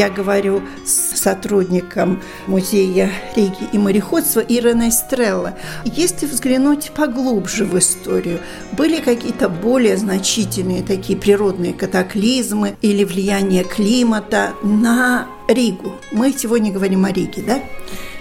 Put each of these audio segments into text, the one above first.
Я говорю с сотрудником музея Риги и мореходства Ириной Стрелла. Если взглянуть поглубже в историю, были какие-то более значительные такие природные катаклизмы или влияние климата на Ригу? Мы сегодня говорим о Риге, да?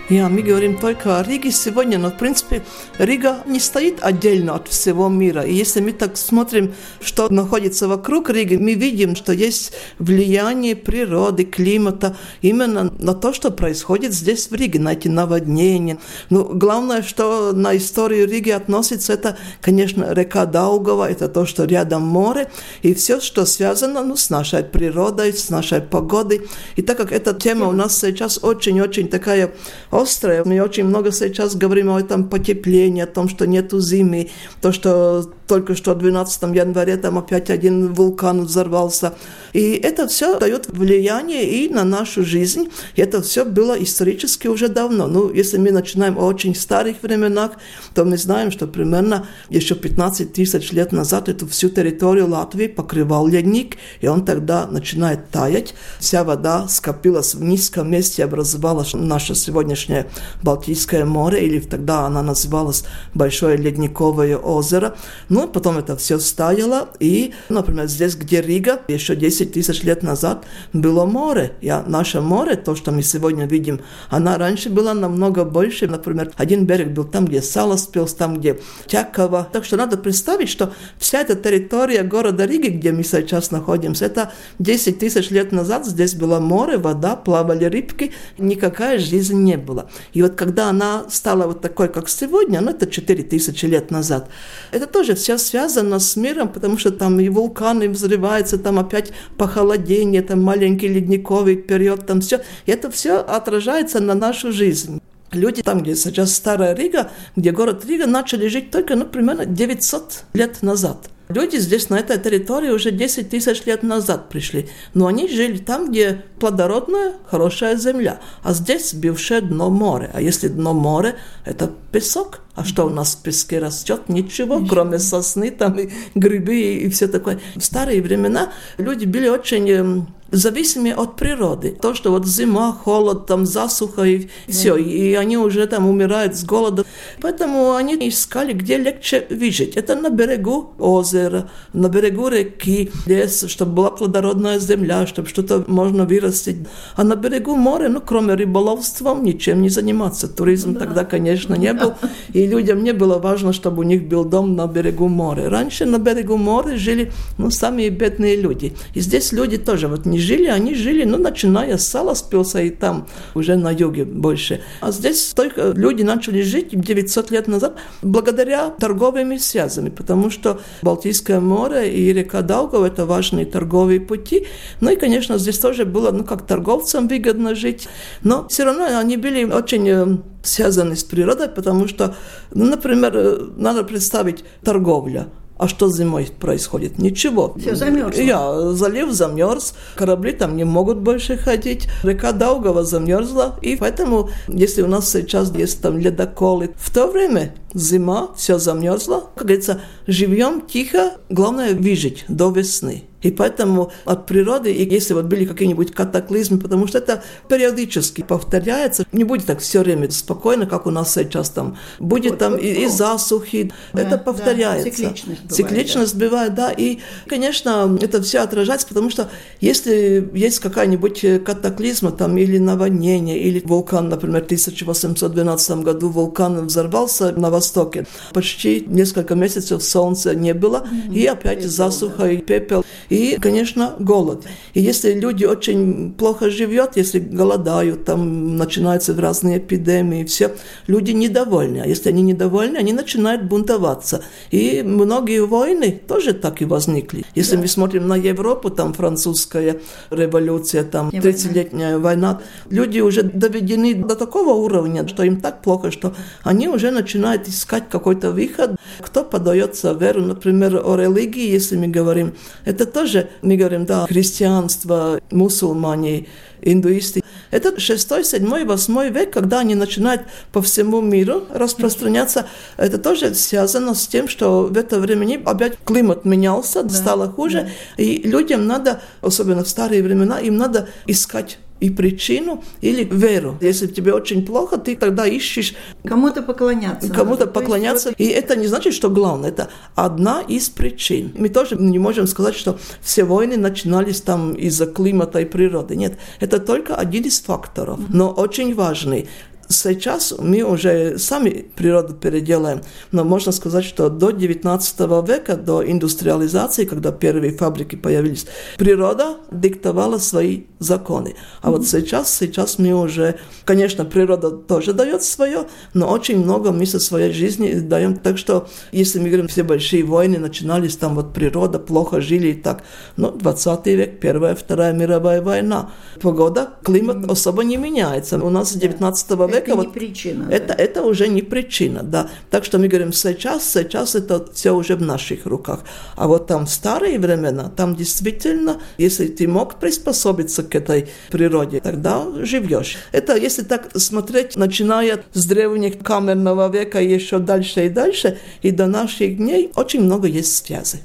Я, мы говорим только о Риге сегодня, но, в принципе, Рига не стоит отдельно от всего мира. И если мы так смотрим, что находится вокруг Риги, мы видим, что есть влияние природы, климата именно на то, что происходит здесь в Риге, на эти наводнения. Ну, главное, что на историю Риги относится, это, конечно, река Даугава, это то, что рядом море, и все, что связано ну, с нашей природой, с нашей погодой. И так как эта тема у нас сейчас очень-очень такая острое. Мы очень много сейчас говорим о этом потеплении, о том, что нету зимы, то, что только что 12 января там опять один вулкан взорвался. И это все дает влияние и на нашу жизнь. Это все было исторически уже давно. Ну, если мы начинаем о очень старых временах, то мы знаем, что примерно еще 15 тысяч лет назад эту всю территорию Латвии покрывал ледник, и он тогда начинает таять. Вся вода скопилась в низком месте, образовалась наше сегодняшнее Балтийское море, или тогда она называлась Большое ледниковое озеро. Ну, ну, потом это все стаяло, и, например, здесь, где Рига, еще 10 тысяч лет назад было море. И наше море, то, что мы сегодня видим, она раньше была намного больше. Например, один берег был там, где Саласпилс, там, где Тяково. Так что надо представить, что вся эта территория города Риги, где мы сейчас находимся, это 10 тысяч лет назад здесь было море, вода, плавали рыбки, никакая жизнь не было. И вот когда она стала вот такой, как сегодня, ну, это 4 тысячи лет назад, это тоже все все связано с миром, потому что там и вулканы взрываются, там опять похолодение, там маленький ледниковый период, там все. И это все отражается на нашу жизнь. Люди там, где сейчас Старая Рига, где город Рига, начали жить только, ну, примерно 900 лет назад – Люди здесь, на этой территории, уже 10 тысяч лет назад пришли. Но они жили там, где плодородная, хорошая земля. А здесь бывшее дно море. А если дно море, это песок. А что у нас в песке растет? Ничего, кроме сосны там и грибы и, и все такое. В старые времена люди были очень эм, зависимы от природы. То, что вот зима, холод, там засуха и все, и они уже там умирают с голода. Поэтому они искали, где легче выжить. Это на берегу озера, на берегу реки, лес, чтобы была плодородная земля, чтобы что-то можно вырастить. А на берегу моря, ну, кроме рыболовства, ничем не заниматься. Туризм да. тогда, конечно, не был. И людям не было важно, чтобы у них был дом на берегу моря. Раньше на берегу моря жили, ну, самые бедные люди. И здесь люди тоже вот не жили, они жили, ну, начиная с Саласпилса и там уже на юге больше. А здесь только люди начали жить 900 лет назад благодаря торговыми связями, потому что Балтийское море и река Даугава – это важные торговые пути. Ну и, конечно, здесь тоже было, ну, как торговцам выгодно жить, но все равно они были очень э, связаны с природой, потому что, ну, например, э, надо представить торговля – а что зимой происходит? Ничего. Все замерзло. Я, залив замерз, корабли там не могут больше ходить, река Даугава замерзла, и поэтому, если у нас сейчас есть там ледоколы, в то время зима, все замерзло, как говорится, живем тихо, главное выжить до весны. И поэтому от природы, и если вот были какие-нибудь катаклизмы, потому что это периодически повторяется, не будет так все время спокойно, как у нас сейчас там. Будет вот, там вот, и, и засухи, да, это повторяется. Да, цикличность бывает. Цикличность да. бывает, да. И, конечно, это все отражается, потому что если есть какая-нибудь катаклизма там или наводнение, или вулкан, например, в 1812 году вулкан взорвался на востоке, почти несколько месяцев солнца не было, mm-hmm. и опять засуха и пепел. И, конечно, голод. И если люди очень плохо живут, если голодают, там начинаются разные эпидемии, все, люди недовольны. А если они недовольны, они начинают бунтоваться. И многие войны тоже так и возникли. Если да. мы смотрим на Европу, там французская революция, там 30-летняя война, люди уже доведены до такого уровня, что им так плохо, что они уже начинают искать какой-то выход. Кто подается веру, например, о религии, если мы говорим, это тоже, мы говорим, да, христианство, мусульмане, индуисты. Это 6, 7, 8 век, когда они начинают по всему миру распространяться. Это тоже связано с тем, что в это время опять климат менялся, да. стало хуже, да. и людям надо, особенно в старые времена, им надо искать и причину или веру. Если тебе очень плохо, ты тогда ищешь... Кому-то поклоняться. Кому-то поклоняться. И это не значит, что главное. Это одна из причин. Мы тоже не можем сказать, что все войны начинались там из-за климата и природы. Нет, это только один из факторов, но очень важный. Сейчас мы уже сами природу переделаем, но можно сказать, что до 19 века, до индустриализации, когда первые фабрики появились, природа диктовала свои законы. А вот сейчас, сейчас мы уже, конечно, природа тоже дает свое, но очень много мы со своей жизни даем. Так что, если мы говорим, все большие войны начинались, там вот природа, плохо жили и так. Но 20 век, Первая, Вторая мировая война. Погода, климат особо не меняется. У нас с 19 века это вот, не причина. Это, да. это уже не причина, да. Так что мы говорим сейчас, сейчас это все уже в наших руках. А вот там в старые времена, там действительно, если ты мог приспособиться к этой природе, тогда живешь. Это если так смотреть, начиная с древних каменного века еще дальше и дальше, и до наших дней очень много есть связей.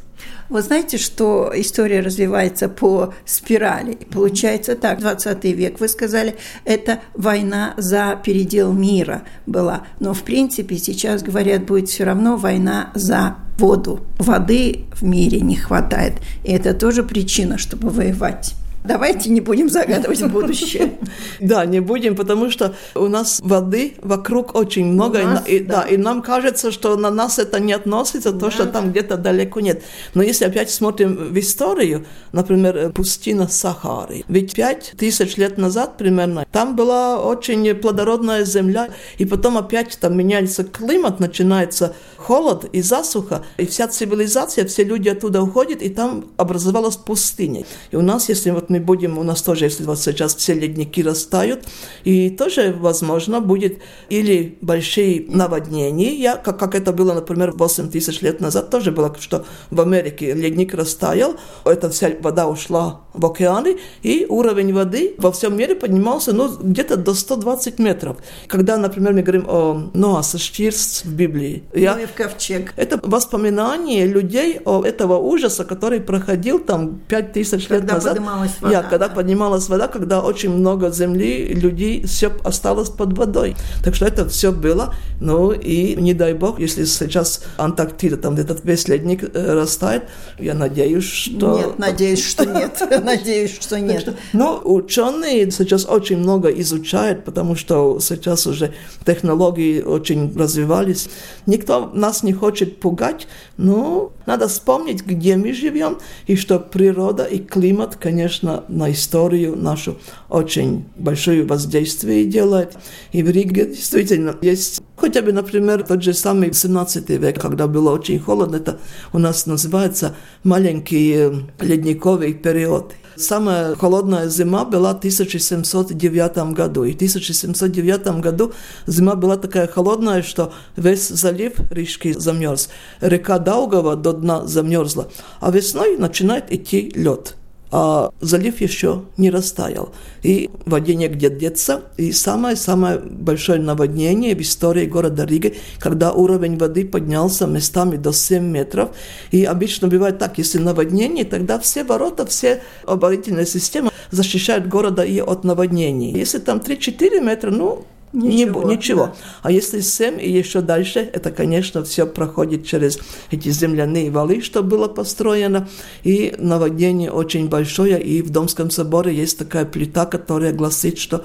Вы знаете, что история развивается по спирали. Получается так, 20 век, вы сказали, это война за передел мира была. Но, в принципе, сейчас, говорят, будет все равно война за воду. Воды в мире не хватает. И это тоже причина, чтобы воевать. Давайте не будем загадывать будущее. Да, не будем, потому что у нас воды вокруг очень много, и, да. и нам кажется, что на нас это не относится, то, что там где-то далеко нет. Но если опять смотрим в историю, например, пустина Сахары, ведь пять тысяч лет назад примерно, там была очень плодородная земля, и потом опять там меняется климат, начинается холод и засуха, и вся цивилизация, все люди оттуда уходят, и там образовалась пустыня. И у нас, если вот мы будем, у нас тоже, если вот сейчас все ледники растают, и тоже, возможно, будет или большие наводнения, как, как это было, например, 8 тысяч лет назад, тоже было, что в Америке ледник растаял, эта вся вода ушла в океаны, и уровень воды во всем мире поднимался ну, где-то до 120 метров. Когда, например, мы говорим о Ноаса Штирс в Библии, я, ковчег. Это воспоминание людей о этого ужаса, который проходил там 5000 лет назад. Вода, Я, когда да. поднималась вода, когда очень много земли, людей, все осталось под водой. Так что это все было. Ну и не дай бог, если сейчас Антарктида, там где-то весь ледник э, растает, я надеюсь, что... Нет, надеюсь, что нет. Надеюсь, что нет. Ну, ученые сейчас очень много изучают, потому что сейчас уже технологии очень развивались. Никто нас не хочет пугать, но надо вспомнить, где мы живем, и что природа и климат, конечно, на историю нашу очень большое воздействие делает. И в Риге действительно есть Хотя бы, например, тот же самый 17 век, когда было очень холодно, это у нас называется маленький э, ледниковый период. Самая холодная зима была в 1709 году. И в 1709 году зима была такая холодная, что весь залив Рижский замерз. Река Даугава до дна замерзла. А весной начинает идти лед а залив еще не растаял. И воде негде деться. И самое-самое большое наводнение в истории города Риги, когда уровень воды поднялся местами до 7 метров. И обычно бывает так, если наводнение, тогда все ворота, все оборонительные системы защищают города и от наводнений. Если там 3-4 метра, ну, Ничего. Не, ничего. Да. А если 7 и еще дальше, это, конечно, все проходит через эти земляные валы, что было построено. И наводнение очень большое. И в Домском соборе есть такая плита, которая гласит, что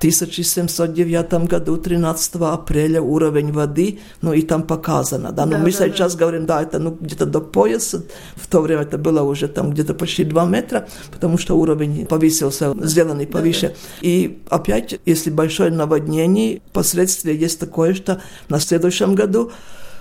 1709 году, 13 апреля, уровень воды, ну и там показано, да, но да, мы да, сейчас да. говорим, да, это ну где-то до пояса, в то время это было уже там где-то почти 2 метра, потому что уровень повысился, сделанный повыше. Да, да. И опять, если большое наводнение, последствия есть такое, что на следующем году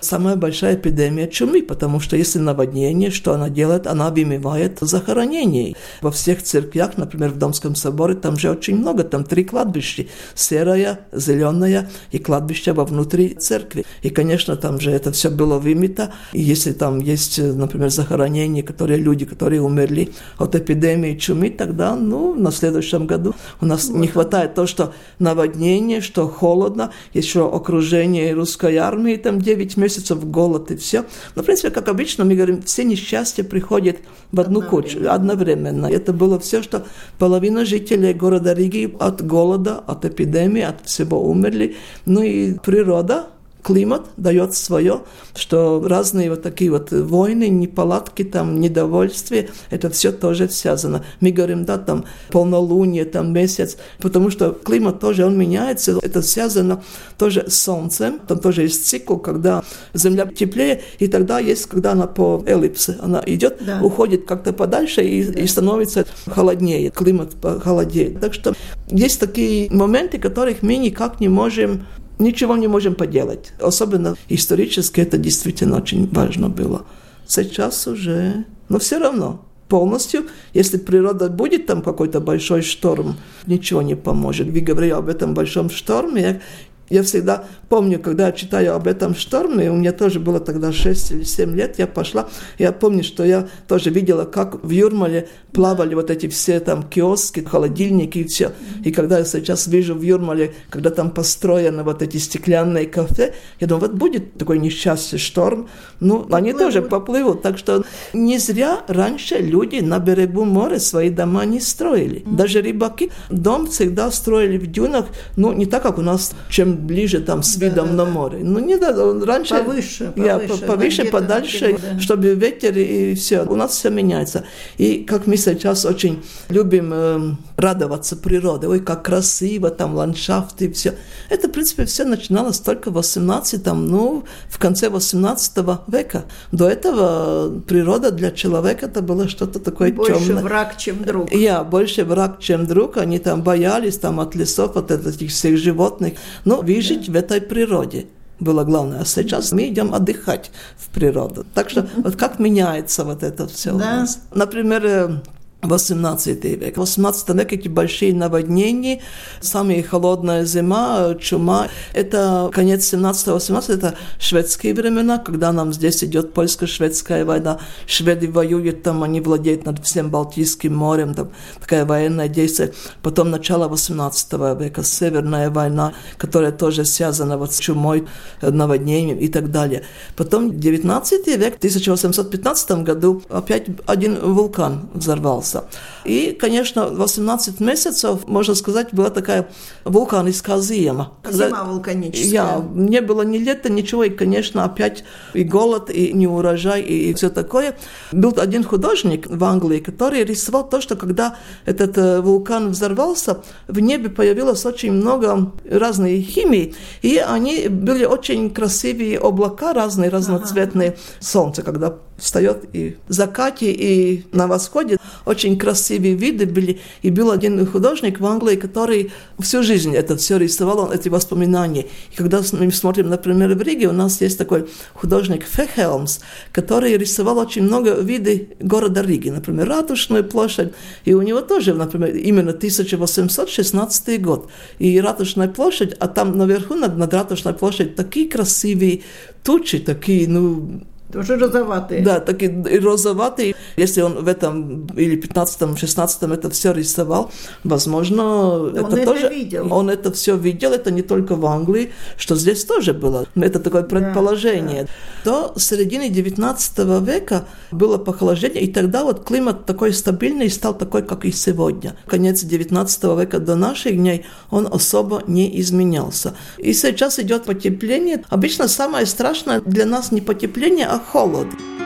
самая большая эпидемия чумы, потому что если наводнение, что она делает? Она вымывает захоронений. Во всех церквях, например, в Домском соборе, там же очень много, там три кладбища. Серое, зеленое и кладбище во внутри церкви. И, конечно, там же это все было вымито. И если там есть, например, захоронения, которые люди, которые умерли от эпидемии чумы, тогда, ну, на следующем году у нас не хватает то, что наводнение, что холодно, еще окружение русской армии, там 9 месяцев месяцев голод и все. Но, в принципе, как обычно, мы говорим, все несчастья приходят в одну кучу, одновременно. Это было все, что половина жителей города Риги от голода, от эпидемии, от всего умерли. Ну и природа климат дает свое, что разные вот такие вот войны, неполадки, там, недовольствие, это все тоже связано. Мы говорим, да, там полнолуние, там месяц, потому что климат тоже, он меняется, это связано тоже с солнцем, там тоже есть цикл, когда земля теплее, и тогда есть, когда она по эллипсе, она идет, да. уходит как-то подальше и, да. и становится холоднее, климат холодеет. Так что есть такие моменты, которых мы никак не можем ничего не можем поделать. Особенно исторически это действительно очень важно было. Сейчас уже, но все равно полностью, если природа будет там какой-то большой шторм, ничего не поможет. Вы говорили об этом большом шторме, я всегда помню, когда я читаю об этом шторме, у меня тоже было тогда 6 или 7 лет, я пошла, я помню, что я тоже видела, как в Юрмале плавали вот эти все там киоски, холодильники и все. И когда я сейчас вижу в Юрмале, когда там построены вот эти стеклянные кафе, я думаю, вот будет такой несчастный шторм, ну, поплывут. они тоже поплывут. Так что не зря раньше люди на берегу моря свои дома не строили. Даже рыбаки дом всегда строили в дюнах, ну, не так, как у нас, чем ближе там с видом да, на море. Ну, не да, раньше... Повыше, я, повыше, повыше подальше, берегу, да. чтобы ветер и все. У нас все меняется. И как мы сейчас очень любим э, радоваться природе, ой, как красиво, там ландшафты и все. Это, в принципе, все начиналось только в 18 ну, в конце 18 века. До этого природа для человека это было что-то такое больше темное. Больше враг, чем друг. Я, больше враг, чем друг. Они там боялись там от лесов, от этих всех животных. Но выжить да. в этой природе было главное. А сейчас мы идем отдыхать в природу. Так что вот как меняется вот это все. Да. Например, э, 18 век. В 18 веке эти большие наводнения, самая холодная зима, чума. Это конец 17-18, это шведские времена, когда нам здесь идет польско-шведская война. Шведы воюют там, они владеют над всем Балтийским морем, там такая военная действие. Потом начало 18 века, Северная война, которая тоже связана вот с чумой, наводнением и так далее. Потом 19 век, в 1815 году опять один вулкан взорвался пожалуйста. И, конечно, 18 месяцев, можно сказать, была такая вулканистская зима. Зима вулканическая. Я, не было ни лета, ничего, и, конечно, опять и голод, и неурожай, и, и все такое. Был один художник в Англии, который рисовал то, что когда этот э, вулкан взорвался, в небе появилось очень много разной химии, и они были очень красивые облака разные, разноцветные. Ага. Солнце, когда встает и в закате, и на восходе. Очень красивые виды были. И был один художник в Англии, который всю жизнь это все рисовал, он, эти воспоминания. И когда мы смотрим, например, в Риге, у нас есть такой художник Фехелмс, который рисовал очень много видов города Риги, например, Ратушную площадь. И у него тоже, например, именно 1816 год. И Ратушная площадь, а там наверху над, над Ратушной площадью такие красивые тучи, такие, ну, Тоже розоватые. Да, такие розоватые. Если он в этом или 15-м, 16-м это все рисовал, возможно, он это, это тоже... видел. Он это все видел, это не только в Англии, что здесь тоже было. Это такое предположение. До середины 19 века было похолодание, и тогда вот климат такой стабильный стал такой, как и сегодня. Конец 19 века до наших дней он особо не изменялся. И сейчас идет потепление. Обычно самое страшное для нас не потепление, а холод.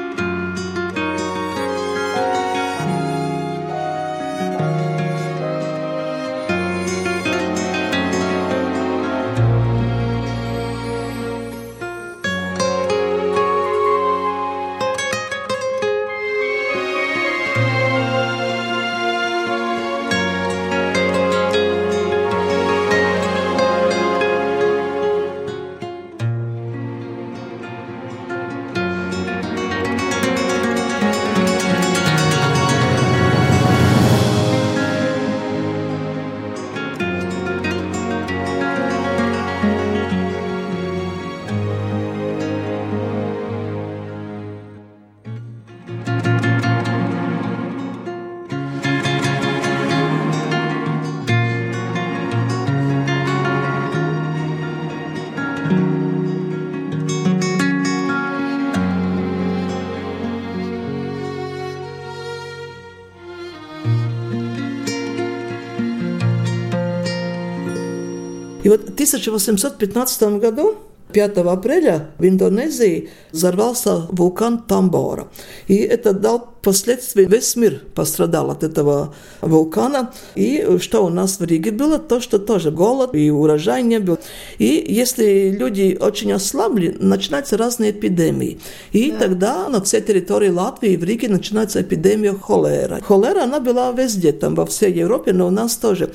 И вот в 1815 году 5 апреля в Индонезии взорвался вулкан Тамбора. И это дал впоследствии весь мир пострадал от этого вулкана. И что у нас в Риге было, то, что тоже голод и урожай не был. И если люди очень ослабли, начинаются разные эпидемии. И да. тогда на всей территории Латвии в Риге начинается эпидемия холера. Холера, она была везде, там во всей Европе, но у нас тоже.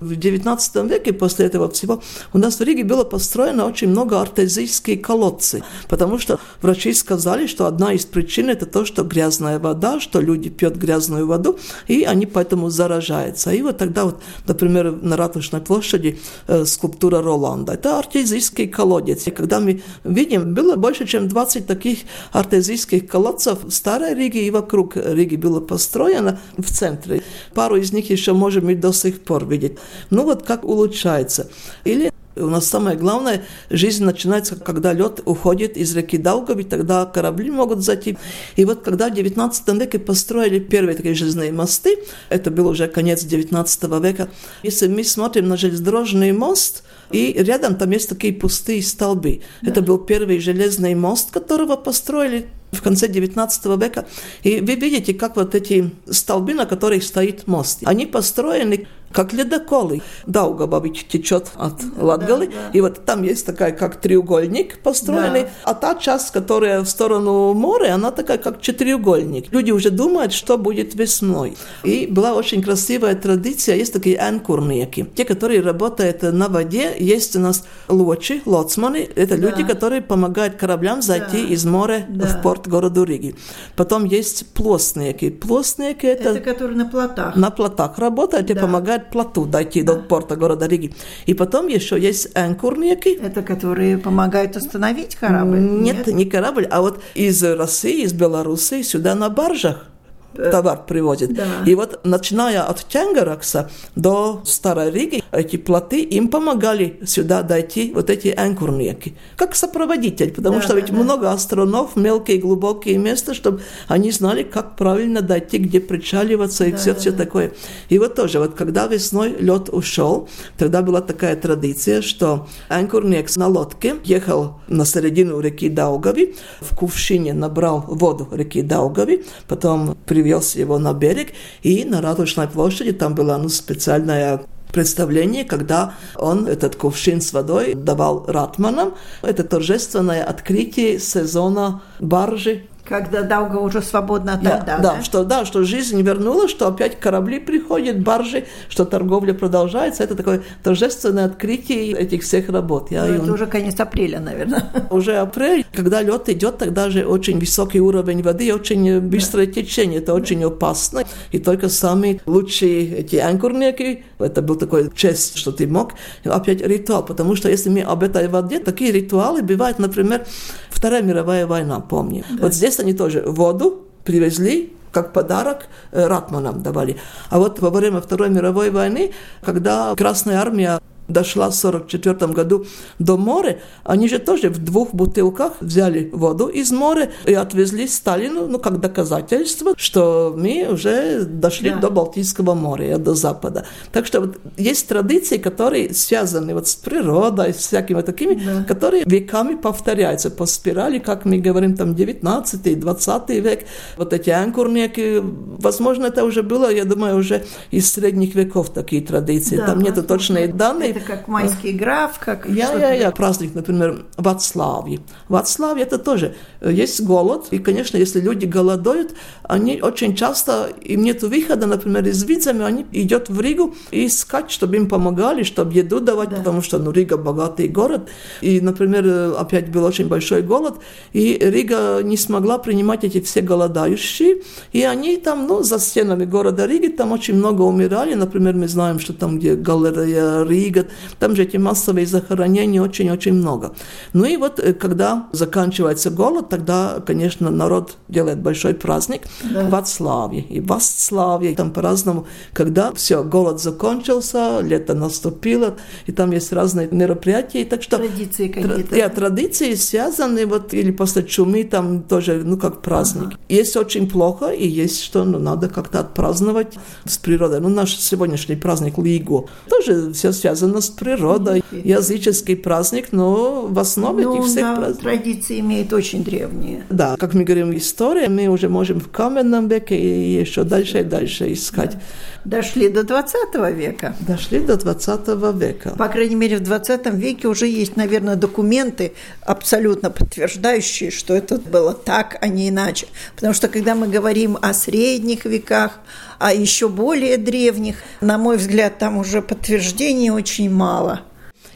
В XIX веке после этого всего у нас в Риге было построено очень много артезийские колодцы, потому что врачи сказали, что одна из причин это то, что грязная вода, что люди пьют грязную воду, и они поэтому заражаются. И вот тогда вот, например, на Ратушной площади э, скульптура Роланда. Это артезийский колодец. И когда мы видим, было больше, чем 20 таких артезийских колодцев в Старой Риге и вокруг Риги было построено в центре. Пару из них еще можем и до сих пор видеть. Ну вот как улучшается. Или у нас самое главное, жизнь начинается, когда лед уходит из реки Даугави, тогда корабли могут зайти. И вот когда в 19 веке построили первые такие железные мосты, это был уже конец 19 века, если мы смотрим на железнодорожный мост, и рядом там есть такие пустые столбы. Да. Это был первый железный мост, которого построили в конце 19 века. И вы видите, как вот эти столбы, на которых стоит мост, они построены как ледоколы. Даугава ведь течет от Латгалы, да, да. и вот там есть такая, как треугольник построенный, да. а та часть, которая в сторону моря, она такая, как четыреугольник. Люди уже думают, что будет весной. И была очень красивая традиция, есть такие анкурники, те, которые работают на воде, есть у нас лочи, лоцманы, это да. люди, которые помогают кораблям зайти да. из моря да. в порт города Риги. Потом есть плостники. Плостники это... Это которые на плотах. На плотах работают да. и помогают помогают плоту дойти до порта города Риги. И потом еще есть анкурники. Это которые помогают остановить корабль? Нет, Нет, не корабль, а вот из России, из Беларуси сюда на баржах товар привозит. Да. И вот начиная от Тянгеракса до Старой Риги, эти плоты им помогали сюда дойти вот эти анкурники, как сопроводитель, потому да, что ведь да, много островов, мелкие глубокие места, чтобы они знали, как правильно дойти, где причаливаться и да, все, да. все такое. И вот тоже, вот когда весной лед ушел, тогда была такая традиция, что анкурник на лодке ехал на середину реки Даугави, в кувшине набрал воду реки Даугави, потом привез привез его на берег, и на Радужной площади там была ну, специальная представление, когда он этот кувшин с водой давал ратманам. Это торжественное открытие сезона баржи Когда Дауга уже свободна да, тогда, да, да? Что, да, что жизнь вернулась, что опять корабли приходят, баржи, что торговля продолжается. Это такое торжественное открытие этих всех работ. Я, это он... уже конец апреля, наверное. Уже апрель. Когда лед идет, тогда же очень высокий уровень воды, очень быстрое да. течение. Это очень опасно. И только самые лучшие эти анкурники, это был такой честь, что ты мог, опять ритуал. Потому что если мы об этой воде, такие ритуалы бывают, например, Вторая мировая война, помню. Да. Вот здесь они тоже воду привезли, как подарок э, ратманам давали. А вот во время Второй мировой войны, когда Красная армия дошла в 1944 году до моря, они же тоже в двух бутылках взяли воду из моря и отвезли Сталину, ну, как доказательство, что мы уже дошли да. до Балтийского моря, до Запада. Так что вот есть традиции, которые связаны вот с природой, с всякими такими, да. которые веками повторяются по спирали, как мы говорим, там 19-20 век, вот эти анкурники, возможно, это уже было, я думаю, уже из средних веков такие традиции. Да, там нету точные данные, это как майский граф, как... Я, я, я. Праздник, например, в Вацлаве. В Вацлаве это тоже э, есть голод. И, конечно, если люди голодают, они очень часто, им нет выхода, например, из визами, они идут в Ригу и искать, чтобы им помогали, чтобы еду давать, да. потому что, ну, Рига богатый город. И, например, э, опять был очень большой голод, и Рига не смогла принимать эти все голодающие, и они там, ну, за стенами города Риги, там очень много умирали. Например, мы знаем, что там, где галерея Рига, там же эти массовые захоронения очень-очень много. Ну и вот, э, когда заканчивается голод, тогда, конечно, народ делает большой праздник да. в Отславе и в Остславе, там по-разному, когда все, голод закончился, лето наступило, и там есть разные мероприятия, и так что... Традиции какие-то. Да, традиции связаны, вот, или после чумы там тоже, ну, как праздник. Ага. Есть очень плохо, и есть, что ну, надо как-то отпраздновать с природой. Ну, наш сегодняшний праздник Лигу тоже все связано с природой, языческий праздник, но в основе ну, этих всех да, праздников... традиции имеют очень древние. Да, как мы говорим, история, мы уже можем в каменном веке и еще дальше и дальше искать. Да. Дошли до 20 века. Дошли до 20 века. По крайней мере, в 20 веке уже есть, наверное, документы, абсолютно подтверждающие, что это было так, а не иначе. Потому что, когда мы говорим о средних веках, а еще более древних, на мой взгляд, там уже подтверждений очень мало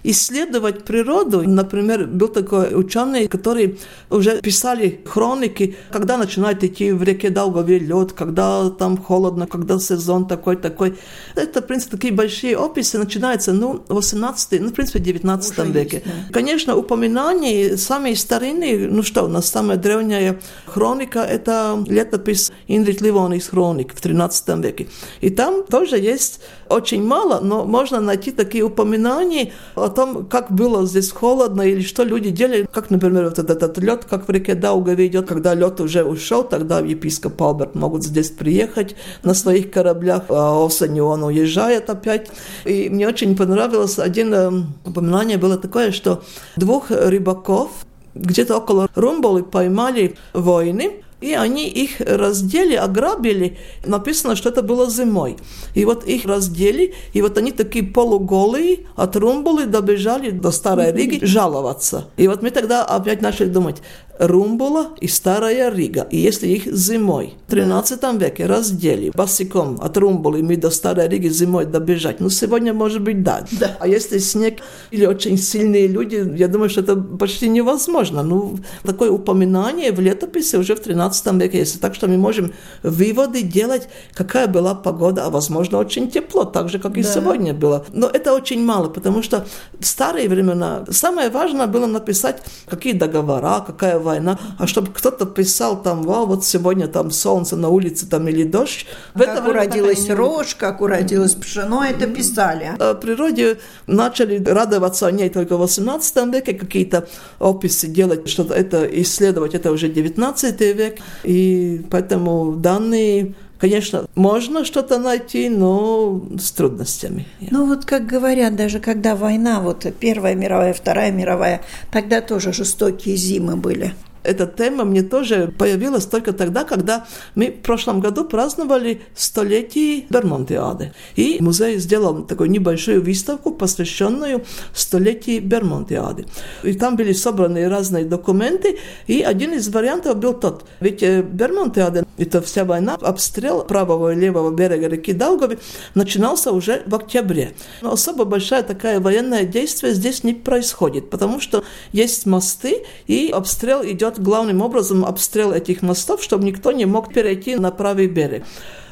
исследовать природу. Например, был такой ученый, который уже писали хроники, когда начинает идти в реке Долгове лед, когда там холодно, когда сезон такой-такой. Это, в принципе, такие большие описи начинаются, ну, 18 ну, в принципе, 19 уже веке. Есть, да. Конечно, упоминания самые старинные, ну что, у нас самая древняя хроника – это летопись Индрит Ливонис хроник в 13 веке. И там тоже есть очень мало, но можно найти такие упоминания о том, как было здесь холодно или что люди делали. Как, например, вот этот, этот лед, как в реке Даугаве идет, когда лед уже ушел, тогда епископ Алберт могут здесь приехать на своих кораблях, а осенью он уезжает опять. И мне очень понравилось, один э, упоминание было такое, что двух рыбаков где-то около Румболы поймали войны, и они их раздели, ограбили. Написано, что это было зимой. И вот их раздели, и вот они такие полуголые от Румбулы добежали до Старой Риги жаловаться. И вот мы тогда опять начали думать, Румбула и Старая Рига. И если их зимой в 13 веке раздели босиком от Румбулы мы до Старой Риги зимой добежать, ну сегодня может быть да. да. А если снег или очень сильные люди, я думаю, что это почти невозможно. Ну, такое упоминание в летописи уже в 13 веке есть. Так что мы можем выводы делать, какая была погода, а возможно очень тепло, так же, как да. и сегодня было. Но это очень мало, потому что в старые времена самое важное было написать, какие договора, какая война, а чтобы кто-то писал там, вау, вот сегодня там солнце на улице там или дождь. В как это уродилась рожь, как уродилось пшено, это писали. О природе начали радоваться о ней только в 18 веке, какие-то описи делать, что-то это исследовать, это уже 19 век, и поэтому данные Конечно, можно что-то найти, но с трудностями. Ну вот как говорят, даже когда война, вот Первая мировая, Вторая мировая, тогда тоже жестокие зимы были. Эта тема мне тоже появилась только тогда, когда мы в прошлом году праздновали столетие Бермонтиады. И музей сделал такую небольшую выставку, посвященную столетию Бермонтиады. И там были собраны разные документы, и один из вариантов был тот. Ведь э, Бермонтиада, это вся война, обстрел правого и левого берега реки Даугави начинался уже в октябре. Но особо большая такая военное действие здесь не происходит, потому что есть мосты, и обстрел идет главным образом обстрел этих мостов, чтобы никто не мог перейти на правый берег.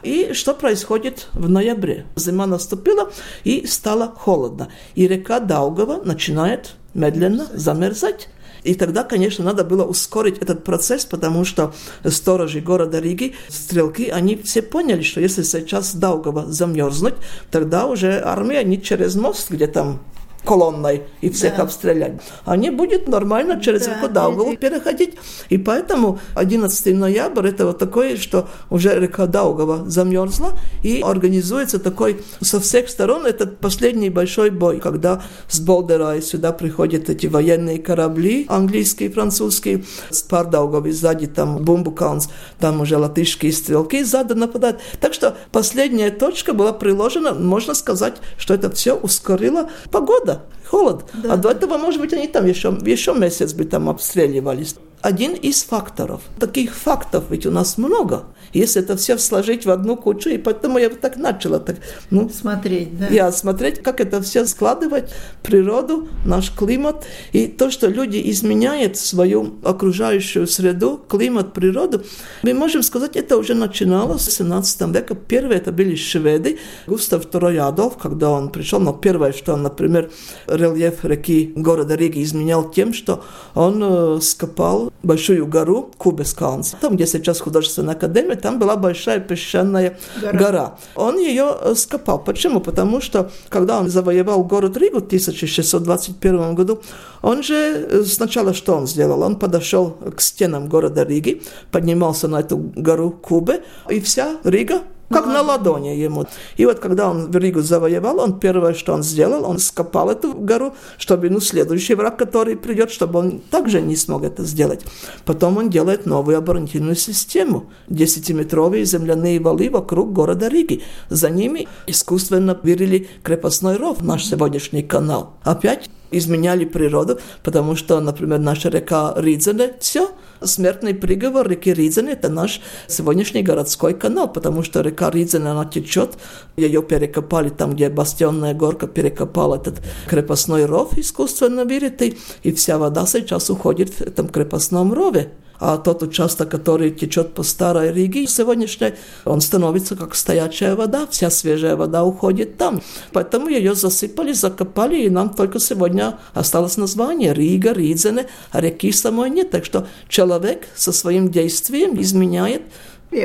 И что происходит в ноябре? Зима наступила и стало холодно. И река Даугава начинает медленно замерзать. И тогда, конечно, надо было ускорить этот процесс, потому что сторожи города Риги, стрелки, они все поняли, что если сейчас Даугава замерзнуть, тогда уже армия не через мост, где там колонной и всех да. обстрелять. Они будут нормально через да, реку Даугаву переходить. И поэтому 11 ноября это вот такое, что уже река Даугава замерзла, и организуется такой со всех сторон этот последний большой бой, когда с Болдера сюда приходят эти военные корабли, английские, французские, с пар Даугави сзади там Бумбукаунс, там уже латышские стрелки сзади нападают. Так что последняя точка была приложена, можно сказать, что это все ускорило погода холода, холод. Да. А до этого, может быть, они там еще, еще месяц бы там обстреливались. Один из факторов. Таких фактов ведь у нас много если это все сложить в одну кучу, и поэтому я так начала так, ну, смотреть, да. Я смотреть, как это все складывать, природу, наш климат, и то, что люди изменяют свою окружающую среду, климат, природу, мы можем сказать, это уже начиналось в 17 веке. Первые это были шведы, Густав II Адольф, когда он пришел, но первое, что он, например, рельеф реки города Риги изменял тем, что он э, скопал большую гору Кубескаунс, там, где сейчас художественная академия, там была большая песчаная гора. гора. Он ее э, скопал. Почему? Потому что, когда он завоевал город Ригу в 1621 году, он же э, сначала что он сделал? Он подошел к стенам города Риги, поднимался на эту гору Кубы, и вся Рига как на ладони ему. И вот когда он Ригу завоевал, он первое, что он сделал, он скопал эту гору, чтобы ну, следующий враг, который придет, чтобы он также не смог это сделать. Потом он делает новую оборонительную систему. Десятиметровые земляные валы вокруг города Риги. За ними искусственно вырили крепостной ров, наш сегодняшний канал. Опять изменяли природу, потому что, например, наша река Ридзене, все, смертный приговор реки Ридзене – это наш сегодняшний городской канал, потому что река Ридзене, она течет, ее перекопали там, где бастионная горка перекопала этот крепостной ров искусственно вырытый, и вся вода сейчас уходит в этом крепостном рове а тот участок, который течет по старой Риге сегодняшней, он становится как стоячая вода, вся свежая вода уходит там. Поэтому ее засыпали, закопали, и нам только сегодня осталось название Рига, Ридзене, а реки самой нет. Так что человек со своим действием изменяет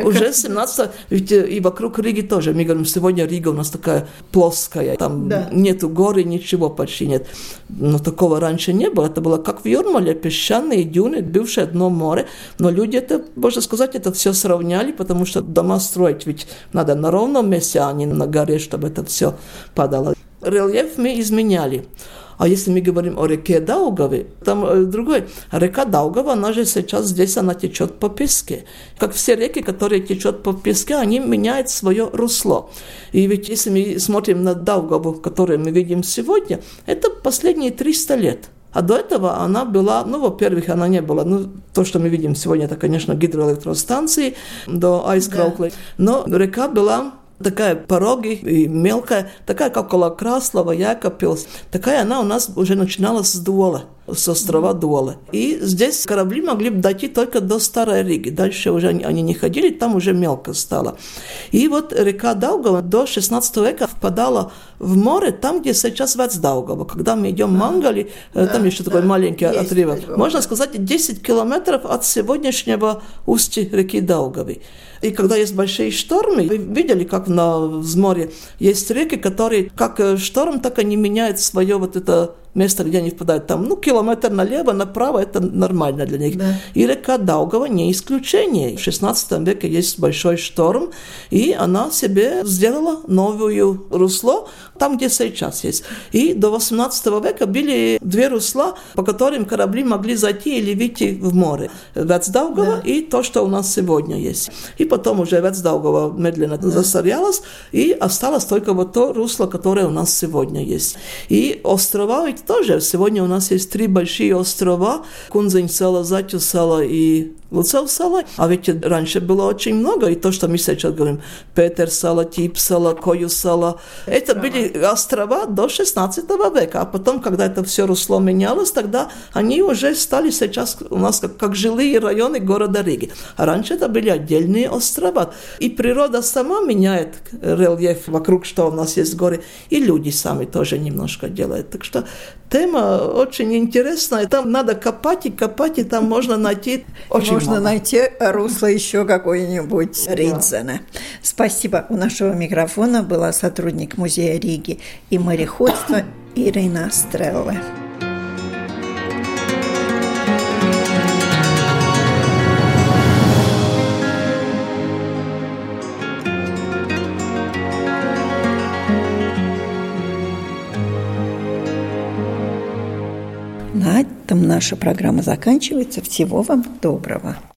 Уже 17 ведь э, и вокруг Риги тоже. Мы говорим, сегодня Рига у нас такая плоская, там да. нету горы, ничего почти нет. Но такого раньше не было. Это было как в Юрмале, песчаные дюны, бывшее дно море. Но люди это, можно сказать, это все сравняли, потому что дома строить ведь надо на ровном месте, а не на горе, чтобы это все падало. Рельеф мы изменяли. А если мы говорим о реке Даугаве, там э, другой. Река Даугава, она же сейчас здесь, она течет по песке. Как все реки, которые течут по песке, они меняют свое русло. И ведь если мы смотрим на Даугаву, которую мы видим сегодня, это последние 300 лет. А до этого она была, ну, во-первых, она не была, ну, то, что мы видим сегодня, это, конечно, гидроэлектростанции до Айскроуклы, да. но река была такая пороги и мелкая, такая, как около Краслова, Якопилс. Такая она у нас уже начиналась с Дуола, с острова Дуола. И здесь корабли могли дойти только до Старой Риги. Дальше уже они не ходили, там уже мелко стало. И вот река Даугава до 16 века впадала в море, там, где сейчас Вецдаугава. Когда мы идем в Мангали, э, да, там еще да, такой маленький отрывок. Можно сказать, 10 километров от сегодняшнего устья реки Даугавы. И когда есть большие штормы, вы видели, как на взморье есть реки, которые как э, шторм, так они меняют свое вот это место, где они впадают, там, ну, километр налево, направо, это нормально для них. Да. И река Даугава не исключение. В 16 веке есть большой шторм, и она себе сделала новую русло, там, где сейчас есть. И до 18 века были две русла, по которым корабли могли зайти или выйти в море. Вецдаугова да. и то, что у нас сегодня есть. И потом уже Вецдаугова медленно да. засорялась, и осталось только вот то русло, которое у нас сегодня есть. И острова ведь тоже. Сегодня у нас есть три большие острова. Кунзень села, Затю села и Луцев села. А ведь раньше было очень много. И то, что мы сейчас говорим, Петер села, Тип села, Кою села. Это были острова до 16 века. А потом, когда это все русло менялось, тогда они уже стали сейчас у нас как, как жилые районы города Риги. А раньше это были отдельные острова. И природа сама меняет рельеф вокруг, что у нас есть горы. И люди сами тоже немножко делают. Так что тема очень интересная. Там надо копать и копать, и там можно найти очень Можно много. найти русло еще какое-нибудь Ринзена. Спасибо. У нашего микрофона была сотрудник музея Риги и мореходства Ирина Стрелла. Наша программа заканчивается. Всего вам доброго.